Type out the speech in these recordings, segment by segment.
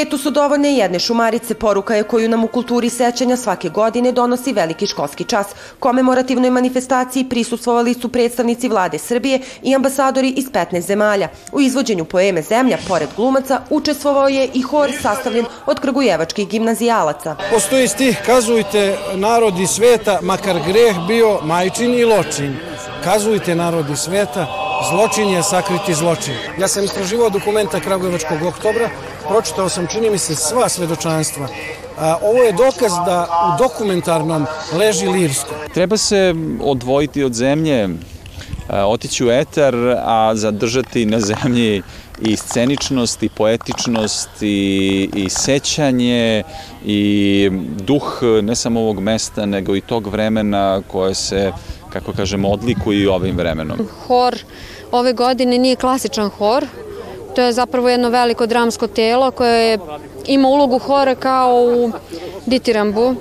Svetu su dovoljne jedne šumarice, poruka je koju nam u kulturi sećanja svake godine donosi veliki školski čas. Komemorativnoj manifestaciji prisustvovali su predstavnici vlade Srbije i ambasadori iz 15 zemalja. U izvođenju poeme Zemlja, pored glumaca, učestvovao je i hor sastavljen od krgujevačkih gimnazijalaca. Postoji stih, kazujte narodi sveta, makar greh bio majčin i ločin. Kazujte narodi sveta, zločin je sakriti zločin. Ja sam istraživao dokumenta Kragujevačkog oktobra, pročitao sam, čini mi se, sva svedočanstva. A, ovo je dokaz da u dokumentarnom leži lirsko. Treba se odvojiti od zemlje, otići u etar, a zadržati na zemlji i sceničnost i poetičnost i, i sećanje i duh ne samo ovog mesta nego i tog vremena koje se kako kažemo odlikuje i ovim vremenom. Hor ove godine nije klasičan hor, to je zapravo jedno veliko dramsko telo koje ima ulogu hora kao u Ditirambu,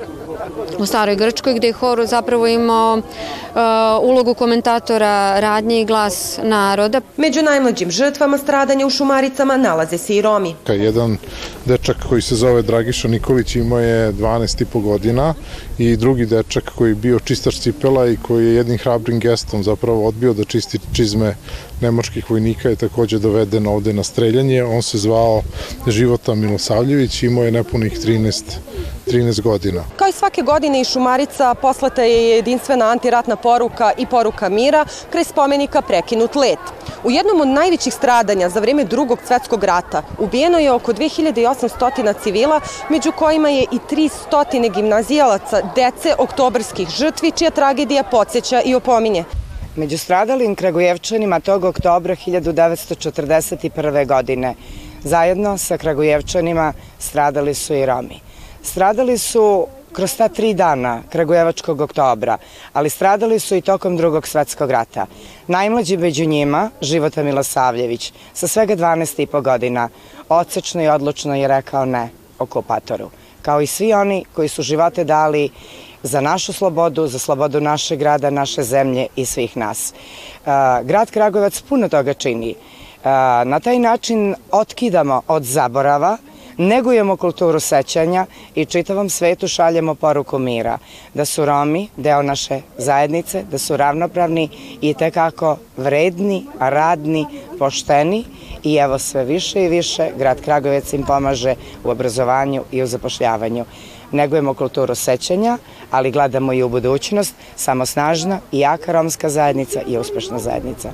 u Staroj Grčkoj, gde je hor zapravo imao uh, ulogu komentatora radnje i glas naroda. Među najmlađim žrtvama stradanja u Šumaricama nalaze se i Romi. Jedan dečak koji se zove Dragiša Nikolić imao je 12 i po godina i drugi dečak koji je bio čistač cipela i koji je jednim hrabrim gestom zapravo odbio da čisti čizme nemačkih vojnika je takođe doveden ovde na streljanje. On se zvao Života Milosavljević, imao je nepunih 13 13 godina. Kao i svake godine iz Šumarica poslata je jedinstvena antiratna poruka i poruka mira kraj spomenika Prekinut let. U jednom od najvećih stradanja za vreme drugog svetskog rata ubijeno je oko 2800 civila, među kojima je i 300 gimnazijalaca, dece oktobarskih žrtvi, čija tragedija podsjeća i opominje. Među stradalim Kragujevčanima tog oktobra 1941. godine zajedno sa Kragujevčanima stradali su i Romi. Stradali su kroz ta tri dana Kragujevačkog oktobra, ali stradali su i tokom drugog svetskog rata. Najmlađi među njima, Života Milosavljević, sa svega 12 i godina, odsečno i odlučno je rekao ne okupatoru. Kao i svi oni koji su živote dali za našu slobodu, za slobodu našeg grada, naše zemlje i svih nas. Grad Kragujevac puno toga čini. Na taj način otkidamo od zaborava, negujemo kulturu sećanja i čitavom svetu šaljemo poruku mira, da su Romi deo naše zajednice, da su ravnopravni i tekako vredni, radni, pošteni i evo sve više i više grad Kragovec im pomaže u obrazovanju i u zapošljavanju. Negujemo kulturu sećanja, ali gledamo i u budućnost, samo snažna i jaka romska zajednica i uspešna zajednica.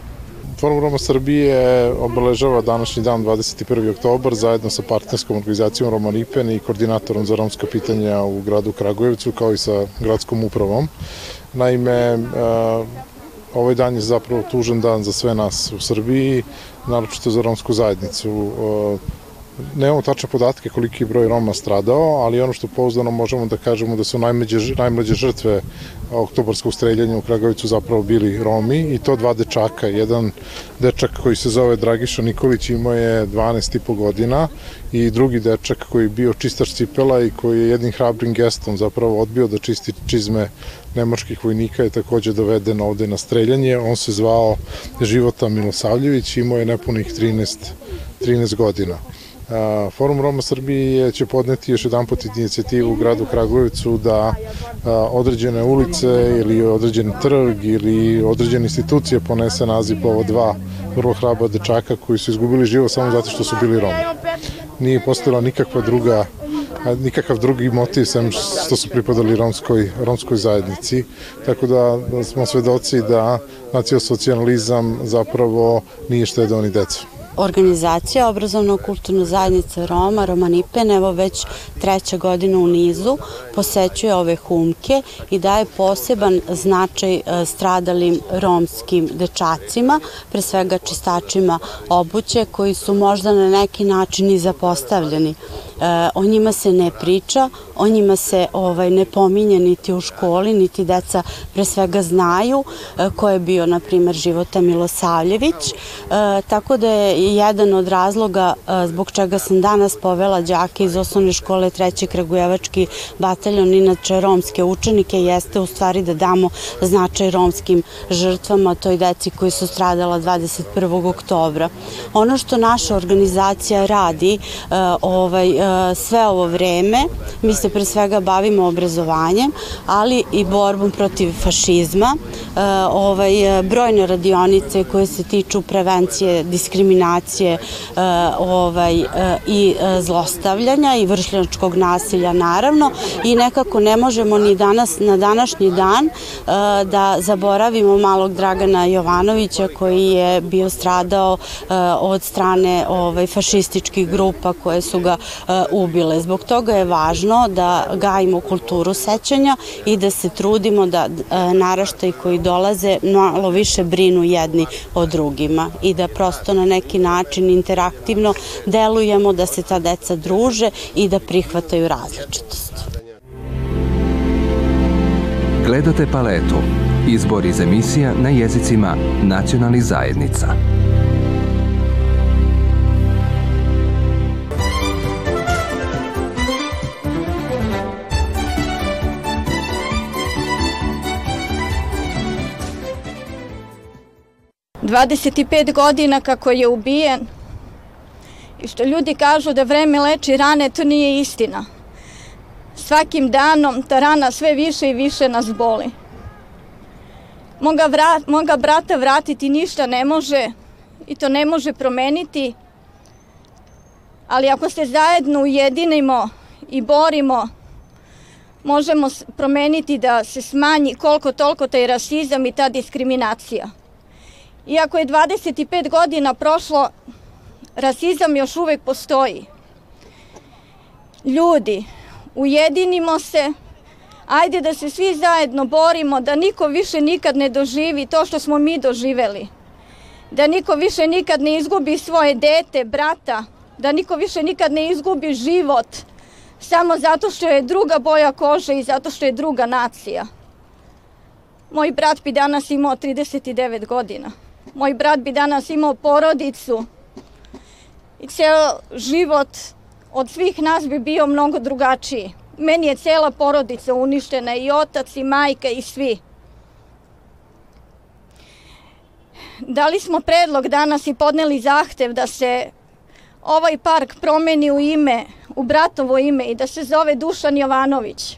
Forum Roma Srbije obeležava današnji dan 21. oktobar zajedno sa partnerskom organizacijom Roma Ripen i koordinatorom za romska pitanja u gradu Kragujevcu kao i sa gradskom upravom. Naime, ovaj dan je zapravo tužan dan za sve nas u Srbiji, naročito za romsku zajednicu. Nemamo tačne podatke koliki je broj Roma stradao, ali ono što pouzdano možemo da kažemo da su najmlađe, najmlađe žrtve oktobarskog streljanja u Kragavicu zapravo bili Romi i to dva dečaka. Jedan dečak koji se zove Dragiša Nikolić imao je 12 i po godina i drugi dečak koji je bio čistač cipela i koji je jednim hrabrim gestom zapravo odbio da čisti čizme nemačkih vojnika je takođe doveden ovde na streljanje. On se zvao Života Milosavljević, imao je nepunih 13, 13 godina. Forum Roma Srbije će podneti još jedan put inicijativu u gradu Kragujevcu da određene ulice ili određen trg ili određene institucije ponese naziv ovo dva vrlo hraba dečaka koji su izgubili život samo zato što su bili Romi. Nije postojala nikakva druga nikakav drugi motiv sem što su pripadali romskoj, romskoj zajednici. Tako da smo svedoci da nacionalsocijalizam zapravo nije štedao ni decu. Organizacija obrazovno-kulturna zajednica Roma, Romanipen, evo već treća godina u nizu, posećuje ove humke i daje poseban značaj e, stradalim romskim dečacima, pre svega čistačima obuće koji su možda na neki način i zapostavljeni. E, o njima se ne priča, o njima se ovaj, ne pominje niti u školi, niti deca pre svega znaju e, ko je bio, na primer, Života Milosavljević. Tako da je jedan od razloga e, zbog čega sam danas povela đake iz osnovne škole treći Kragujevački bataljon, inače romske učenike, jeste u stvari da damo značaj romskim žrtvama, toj deci koji su stradala 21. oktobra. Ono što naša organizacija radi, e, ovaj, sve ovo vreme mi se pre svega bavimo obrazovanjem, ali i borbom protiv fašizma. Ovaj, brojne radionice koje se tiču prevencije, diskriminacije ovaj, i zlostavljanja i vršljačkog nasilja naravno i nekako ne možemo ni danas na današnji dan da zaboravimo malog Dragana Jovanovića koji je bio stradao od strane ovaj, fašističkih grupa koje su ga ubile. Zbog toga je važno da gajimo kulturu sećanja i da se trudimo da naraštaj koji dolaze malo više brinu jedni o drugima i da prosto na neki način interaktivno delujemo da se ta deca druže i da prihvataju različitost. Gledate paletu. Izbor iz emisija na jezicima nacionalnih zajednica. 25 godina kako je ubijen i što ljudi kažu da vreme leči rane, to nije istina. Svakim danom ta rana sve više i više nas boli. Moga, vrat, moga brata vratiti ništa ne može i to ne može promeniti, ali ako se zajedno ujedinimo i borimo, možemo promeniti da se smanji koliko toliko taj rasizam i ta diskriminacija. Iako je 25 godina prošlo, rasizam još uvek postoji. Ljudi, ujedinimo se, ajde da se svi zajedno borimo, da niko više nikad ne doživi to što smo mi doživeli. Da niko više nikad ne izgubi svoje dete, brata, da niko više nikad ne izgubi život samo zato što je druga boja kože i zato što je druga nacija. Moj brat bi danas imao 39 godina moj brat bi danas imao porodicu i ceo život od svih nas bi bio mnogo drugačiji. Meni je cela porodica uništena i otac i majka i svi. Dali smo predlog danas i podneli zahtev da se ovaj park promeni u ime, u bratovo ime i da se zove Dušan Jovanović.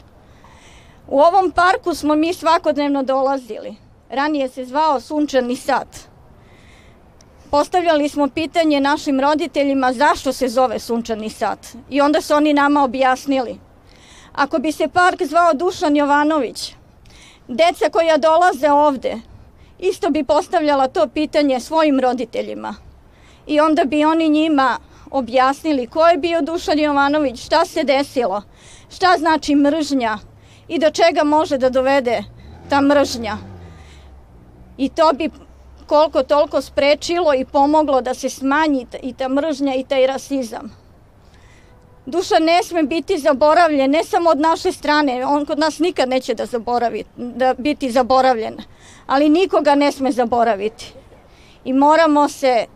U ovom parku smo mi svakodnevno dolazili. Ranije se zvao Sunčani sad. Postavljali smo pitanje našim roditeljima zašto se zove Sunčani sat i onda su oni nama objasnili. Ako bi se park zvao Dušan Jovanović, deca koja dolaze ovde isto bi postavljala to pitanje svojim roditeljima i onda bi oni njima objasnili ko je bio Dušan Jovanović, šta se desilo, šta znači mržnja i do čega može da dovede ta mržnja. I to bi koliko toliko sprečilo i pomoglo da se smanji i ta mržnja i taj rasizam. Duša ne sme biti zaboravljen, ne samo od naše strane, on kod nas nikad neće da, zaboravi, da biti zaboravljen, ali nikoga ne sme zaboraviti. I moramo se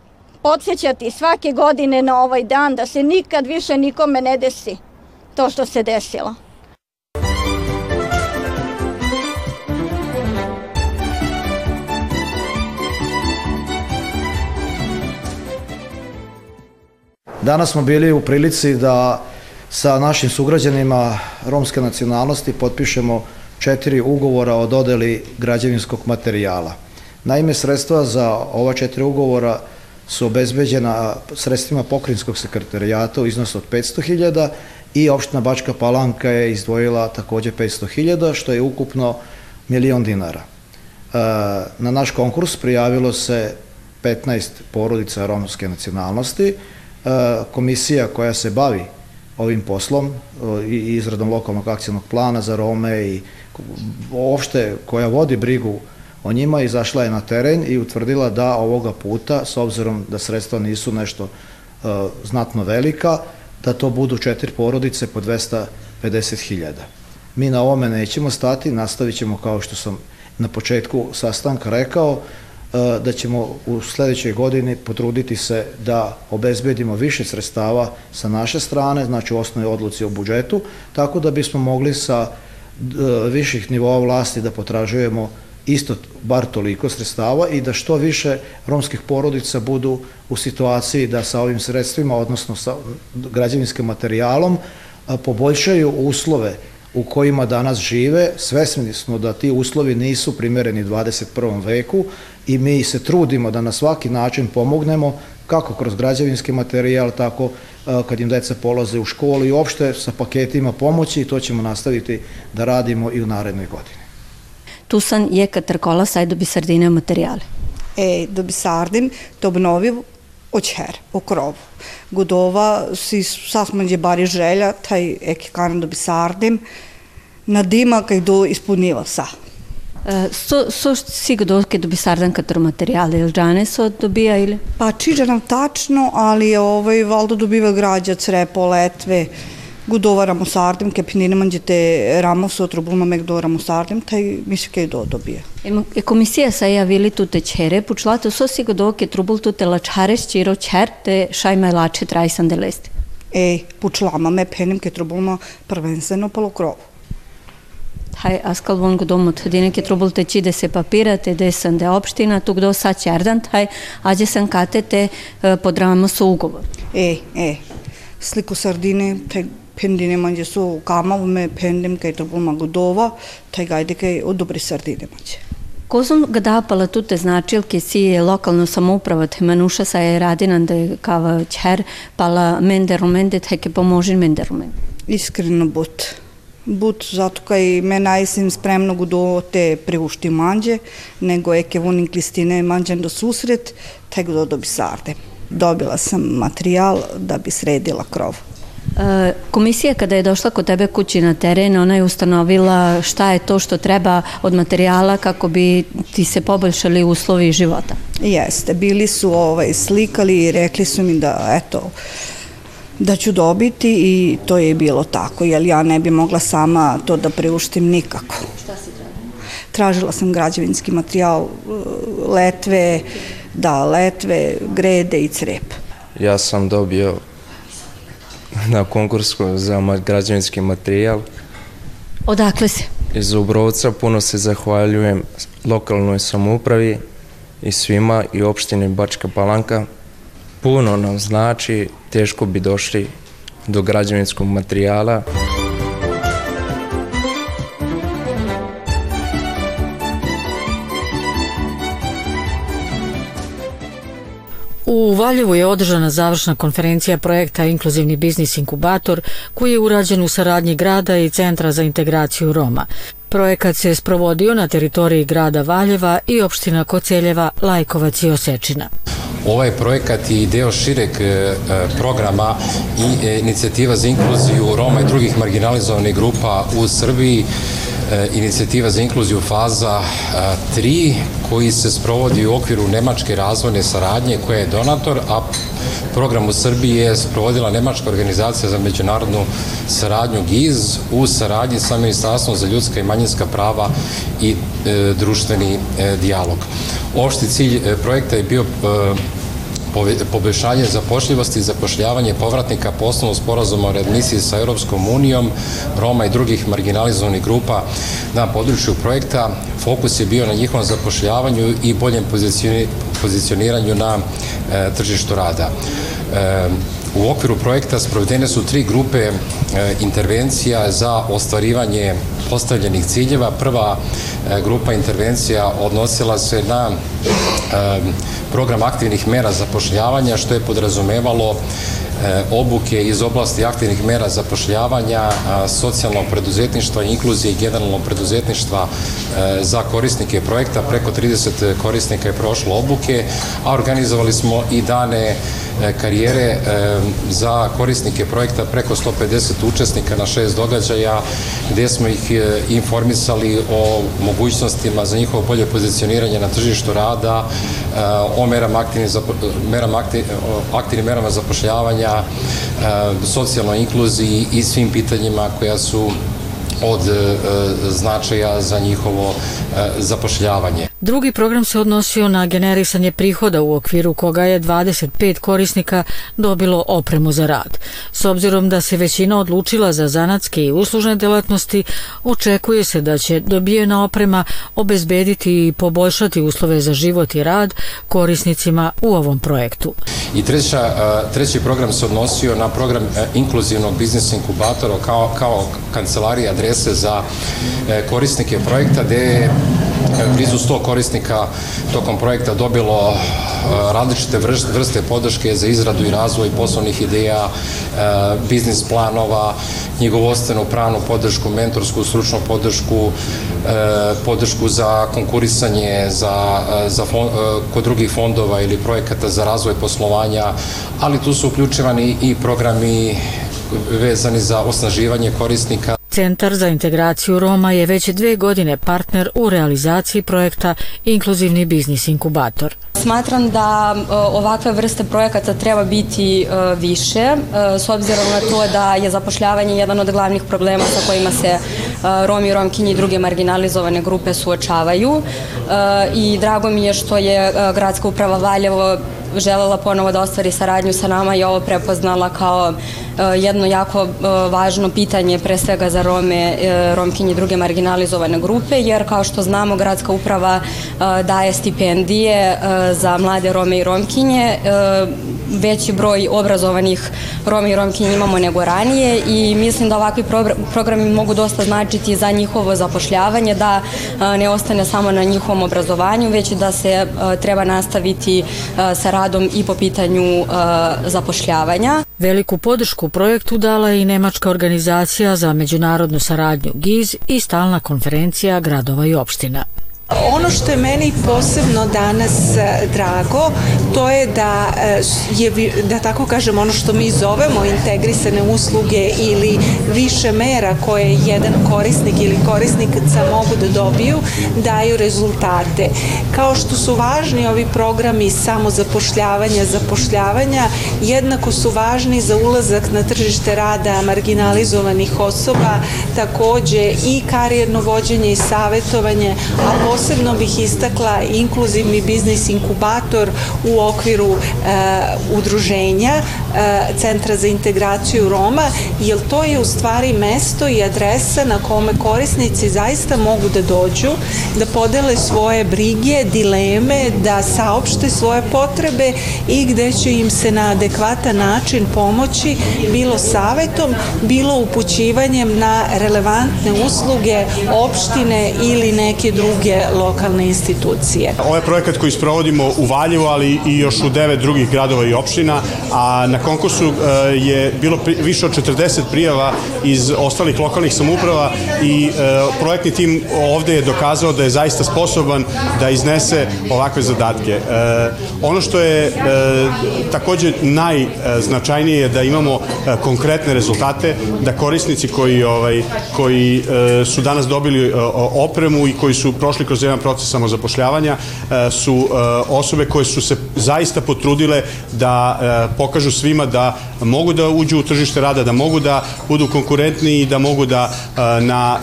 podsjećati svake godine na ovaj dan da se nikad više nikome ne desi to što se desilo. Danas smo bili u prilici da sa našim sugrađanima romske nacionalnosti potpišemo četiri ugovora o dodeli građevinskog materijala. Naime, sredstva za ova četiri ugovora su obezbeđena sredstvima pokrinjskog sekretarijata u iznosu od 500.000 i opština Bačka Palanka je izdvojila takođe 500.000, što je ukupno milion dinara. E, na naš konkurs prijavilo se 15 porodica romske nacionalnosti, komisija koja se bavi ovim poslom e, i izradom lokalnog akcijnog plana za Rome i uopšte koja vodi brigu o njima izašla je na teren i utvrdila da ovoga puta, s obzirom da sredstva nisu nešto uh, znatno velika, da to budu četiri porodice po 250.000. Mi na ovome nećemo stati, nastavit ćemo kao što sam na početku sastanka rekao, E, da ćemo u sledećoj godini potruditi se da obezbedimo više sredstava sa naše strane, znači u osnovi odluci o budžetu, tako da bismo mogli sa e, viših nivoa vlasti da potražujemo isto bar toliko sredstava i da što više romskih porodica budu u situaciji da sa ovim sredstvima, odnosno sa građevinskim materijalom, poboljšaju uslove u kojima danas žive. Svesni smo da ti uslovi nisu primereni 21. veku i mi se trudimo da na svaki način pomognemo kako kroz građevinski materijal, tako kad im deca polaze u školu i uopšte sa paketima pomoći i to ćemo nastaviti da radimo i u narednoj godini. Tusan je katerkola saj dobi sardine materiale. E, dobi sardin, to očer, okrov. Godova si sasmanđe bari želja, taj eki karan dobi sardim, na dima kaj do ispuniva sa. So, so si godov, kaj dobi sardan katero materijale, ili džane so dobija ili? Pa čiđa nam tačno, ali ovaj, valdo dobiva građa, crepo, letve, Gudova E komisija sa javili tute čere, pučlato so si godo ke trubul tute lačares čiro čer, te šajma lače trajsan de leste. E, pučlama me penim ke trubulma prvenstveno palo krovu. Taj askal von godo mot dine ke trubul te čide se papira, te desan de opština, tu gdo sa čerdan, taj ađe sam kate te pod Ramosu ugovor. E, e, sliku sardine, taj pendine manje su kamavme pendim kaj to bulma godova, taj gajde kaj odobri sardine manje. Kozum gadapala tute značilke si je lokalno samouprava te manuša sa je radinan da kava čer pala menderu mende teke pomožin menderu mende. Iskreno but. But zato kaj me najsim spremno gudo te priušti manđe, nego eke vonim klistine manđen do susret, taj gudo dobi sarde. Dobila sam materijal da bi sredila krov. Komisija kada je došla kod tebe kući na teren, ona je ustanovila šta je to što treba od materijala kako bi ti se poboljšali uslovi života. Jeste, bili su ovaj, slikali i rekli su mi da eto, da ću dobiti i to je bilo tako, jer ja ne bi mogla sama to da priuštim nikako. Šta si tražila? Tražila sam građevinski materijal, letve, da, letve, grede i crep. Ja sam dobio na konkursu za građevinski materijal. Odakle si? Iz Ubrovca puno se zahvaljujem lokalnoj samoupravi i svima i opštini Bačka Palanka. Puno nam znači, teško bi došli do građevinskog materijala. Valjevu je održana završna konferencija projekta Inkluzivni biznis inkubator koji je urađen u saradnji grada i Centra za integraciju Roma. Projekat se sprovodio na teritoriji grada Valjeva i opština Koceljeva, Lajkovac i Osečina. Ovaj projekat je deo šireg programa i inicijativa za inkluziju Roma i drugih marginalizovanih grupa u Srbiji inicijativa za inkluziju faza 3 koji se sprovodi u okviru Nemačke razvojne saradnje koja je donator, a program u Srbiji je sprovodila Nemačka organizacija za međunarodnu saradnju GIZ u saradnji sa Ministarstvom za ljudska i manjinska prava i e, društveni e, dijalog. Opšti cilj e, projekta je bio poboljšanje zapošljivosti i zapošljavanje povratnika po osnovu sporazuma o readmisiji sa Europskom unijom, Roma i drugih marginalizovanih grupa na području projekta. Fokus je bio na njihovom zapošljavanju i boljem pozicioniranju na e, tržištu rada. E, u okviru projekta sprovedene su tri grupe e, intervencija za ostvarivanje postavljenih ciljeva. Prva grupa intervencija odnosila se na program aktivnih mera zapošljavanja, što je podrazumevalo obuke iz oblasti aktivnih mera zapošljavanja, socijalnog preduzetništva inkluzije i generalnog preduzetništva za korisnike projekta. Preko 30 korisnika je prošlo obuke, a organizovali smo i dane karijere za korisnike projekta preko 150 učesnika na šest događaja gde smo ih informisali o mogućnostima za njihovo bolje pozicioniranje na tržištu rada, o merama aktivnim, merama aktiv, aktivnim merama zapošljavanja, socijalnoj inkluziji i svim pitanjima koja su od značaja za njihovo zapošljavanje. Drugi program se odnosio na generisanje prihoda u okviru koga je 25 korisnika dobilo opremu za rad. S obzirom da se većina odlučila za zanatske i uslužne delatnosti, očekuje se da će dobijena oprema obezbediti i poboljšati uslove za život i rad korisnicima u ovom projektu. I treća, treći program se odnosio na program inkluzivnog biznis inkubatora kao, kao kancelarija adrese za korisnike projekta gde je blizu 100 korisnika tokom projekta dobilo različite vrste podrške za izradu i razvoj poslovnih ideja, biznis planova, knjigovostenu pravnu podršku, mentorsku, stručnu podršku, podršku za konkurisanje za, za kod drugih fondova ili projekata za razvoj poslovanja, ali tu su uključivani i programi vezani za osnaživanje korisnika. Centar za integraciju Roma je već dve godine partner u realizaciji projekta Inkluzivni biznis inkubator. Smatram da ovakve vrste projekata treba biti više, s obzirom na to da je zapošljavanje jedan od glavnih problema sa kojima se Romi Romkinji i druge marginalizovane grupe suočavaju i drago mi je što je Gradska uprava Valjevo želela ponovo da ostvari saradnju sa nama i ovo prepoznala kao jedno jako važno pitanje pre svega za Rome, Romkinje i druge marginalizovane grupe, jer kao što znamo gradska uprava daje stipendije za mlade Rome i Romkinje, veći broj obrazovanih Rome i Romkinje imamo nego ranije i mislim da ovakvi programi mogu dosta značiti za njihovo zapošljavanje, da ne ostane samo na njihovom obrazovanju, već da se treba nastaviti sa radom i po pitanju zapošljavanja. Veliku podršku projektu dala je i Nemačka organizacija za međunarodnu saradnju GIZ i stalna konferencija gradova i opština. Ono što je meni posebno danas drago, to je da je, da tako kažem, ono što mi zovemo integrisane usluge ili više mera koje jedan korisnik ili korisnica mogu da dobiju, daju rezultate. Kao što su važni ovi programi samozapošljavanja, zapošljavanja, jednako su važni za ulazak na tržište rada marginalizovanih osoba, takođe i karijerno vođenje i savetovanje, a posebno bih istakla inkluzivni biznis inkubator u okviru e, udruženja e, Centra za integraciju Roma, jer to je u stvari mesto i adresa na kome korisnici zaista mogu da dođu, da podele svoje brige, dileme, da saopšte svoje potrebe i gde će im se na adekvatan način pomoći bilo savetom, bilo upućivanjem na relevantne usluge opštine ili neke druge lokalne institucije. Ovo je projekat koji sprovodimo u Valjevu, ali i još u devet drugih gradova i opština, a na konkursu je bilo više od 40 prijava iz ostalih lokalnih samuprava i projektni tim ovde je dokazao da je zaista sposoban da iznese ovakve zadatke. Ono što je takođe najznačajnije je da imamo konkretne rezultate, da korisnici koji, ovaj, koji su danas dobili opremu i koji su prošli kroz jedan proces samozapošljavanja su osobe koje su se zaista potrudile da pokažu svima da mogu da uđu u tržište rada, da mogu da budu konkurentni i da mogu da na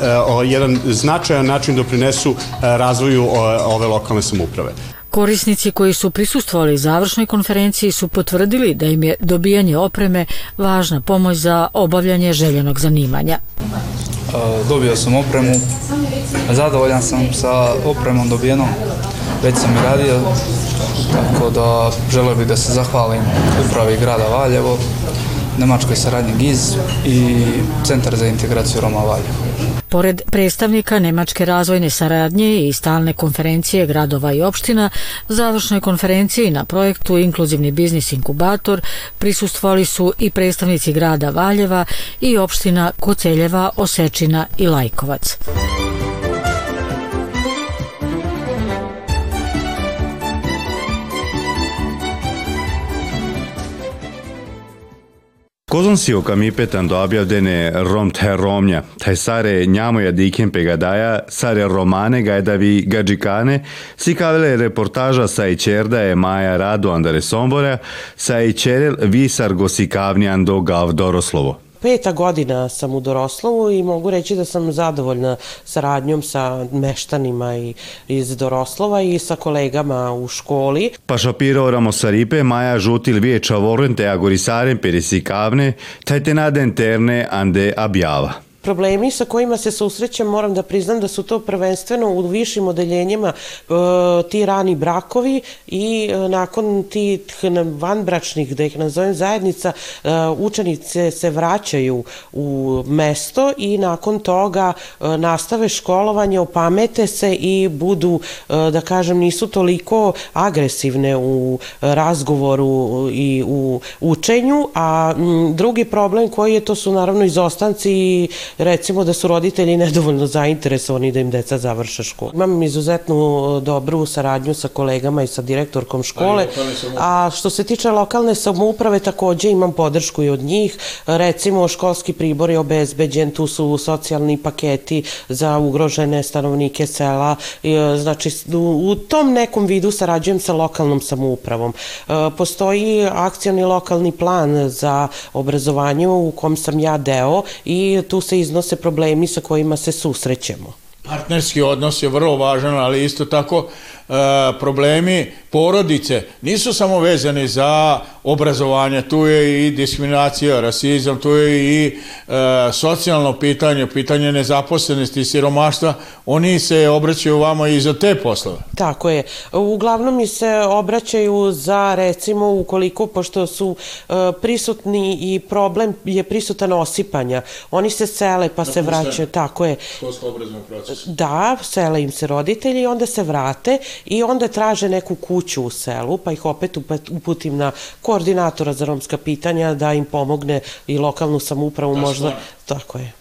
jedan značajan način doprinesu razvoju ove lokalne samuprave. Korisnici koji su prisustvovali završnoj konferenciji su potvrdili da im je dobijanje opreme važna pomoć za obavljanje željenog zanimanja. Dobio sam opremu, zadovoljan sam sa opremom dobijenom, već sam i radio, tako da želeo bih da se zahvalim upravi grada Valjevo, Nemačkoj saradnji GIZ i Centar za integraciju Roma Valjevo. Pored predstavnika Nemačke razvojne saradnje i stalne konferencije gradova i opština, završnoj konferenciji na projektu Inkluzivni biznis inkubator prisustvovali su i predstavnici grada Valjeva i opština Koceljeva, Osečina i Lajkovac. Kozonsiuka mipetando abjavdene rom te romnja, taj sare njamoja diken pegadaja, sare romane gajdavi gađikane, si kavile reportaža sa i čerda je Maja Radu andare Sombora, sa i čerel visar gosikavnjan do gav doroslovo. Peta godina sam u Doroslovu i mogu reći da sam zadovoljna saradnjom sa meštanima i, iz Doroslova i sa kolegama u školi. Pašapiro Ramosaripe Maja Žutil Vieča Vorente Agorisaren Peresikavne, tajte nade interne ande abjava. Problemi sa kojima se susrećem, moram da priznam da su to prvenstveno u višim odeljenjima e, ti rani brakovi i e, nakon tih vanbračnih, da ih nazovem zajednica, e, učenice se vraćaju u mesto i nakon toga nastave školovanje, opamete se i budu, da kažem, nisu toliko agresivne u razgovoru i u učenju, a drugi problem koji je to su naravno izostanci i recimo da su roditelji nedovoljno zainteresovani da im deca završe školu. Imam izuzetnu dobru saradnju sa kolegama i sa direktorkom škole, a što se tiče lokalne samouprave takođe imam podršku i od njih. Recimo školski pribor je obezbeđen, tu su socijalni paketi za ugrožene stanovnike sela, znači u tom nekom vidu sarađujem sa lokalnom samoupravom. E, postoji akcioni lokalni plan za obrazovanje u kom sam ja deo i tu se iznose problemi sa kojima se susrećemo. Partnerski odnos je vrlo važan, ali isto tako problemi porodice nisu samo vezani za obrazovanje, tu je i diskriminacija, rasizam, tu je i e, socijalno pitanje, pitanje nezaposlenosti i siromaštva, oni se obraćaju vama i za te poslove. Tako je. Uglavnom mi se obraćaju za recimo ukoliko, pošto su e, prisutni i problem je prisutan osipanja, oni se sele pa se vraćaju, tako je. Školsko procesa. Da, sele im se roditelji, onda se vrate i onda traže neku kuću u selu, pa ih opet uputim na koordinatora za romska pitanja da im pomogne i lokalnu samoupravu Da, možda. stvarno. Tako je.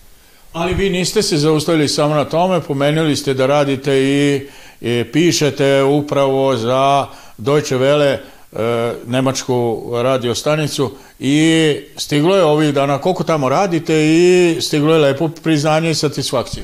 Ali vi niste se zaustavili samo na tome, pomenuli ste da radite i, i pišete upravo za Deutsche Welle, e, nemačku radio stanicu i stiglo je ovih dana, koliko tamo radite i stiglo je lepo priznanje i satisfakciju.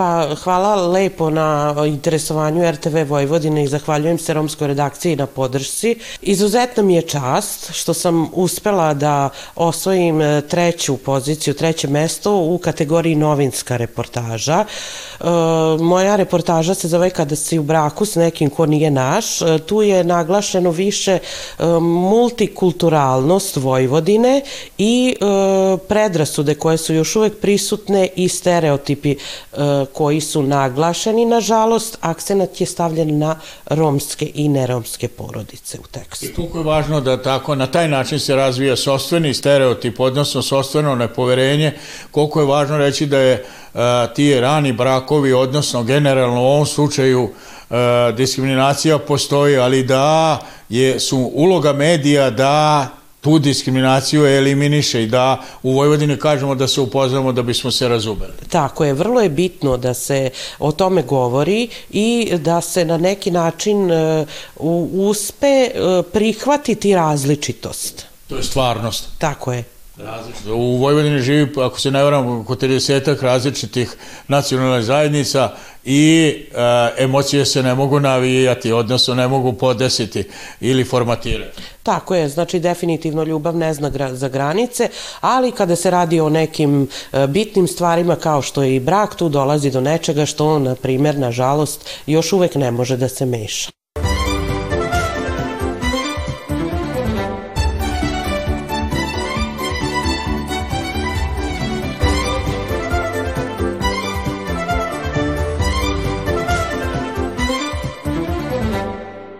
Pa hvala lepo na interesovanju RTV Vojvodine i zahvaljujem se romskoj redakciji na podršci. Izuzetno mi je čast što sam uspela da osvojim e, treću poziciju, treće mesto u kategoriji novinska reportaža. E, moja reportaža se zove Kada si u braku s nekim ko nije naš. E, tu je naglašeno više e, multikulturalnost Vojvodine i e, predrasude koje su još uvek prisutne i stereotipi e, koji su naglašeni, nažalost, akcenat je stavljen na romske i neromske porodice u tekstu. I koliko je važno da tako na taj način se razvija sostveni stereotip, odnosno sostveno nepoverenje, koliko je važno reći da je a, ti rani brakovi, odnosno generalno u ovom slučaju a, diskriminacija postoji, ali da je su uloga medija da tu diskriminaciju eliminiše i da u Vojvodini kažemo da se upoznamo da bismo se razumeli. Tako je, vrlo je bitno da se o tome govori i da se na neki način e, uspe e, prihvatiti različitost. To je stvarnost. Tako je. Različito. U Vojvodini živi, ako se ne varam, oko 30 različitih nacionalnih zajednica i e, emocije se ne mogu navijati, odnosno ne mogu podesiti ili formatirati. Tako je, znači definitivno ljubav ne zna gra- za granice, ali kada se radi o nekim e, bitnim stvarima kao što je i brak, tu dolazi do nečega što, na primjer, nažalost, još uvek ne može da se meša.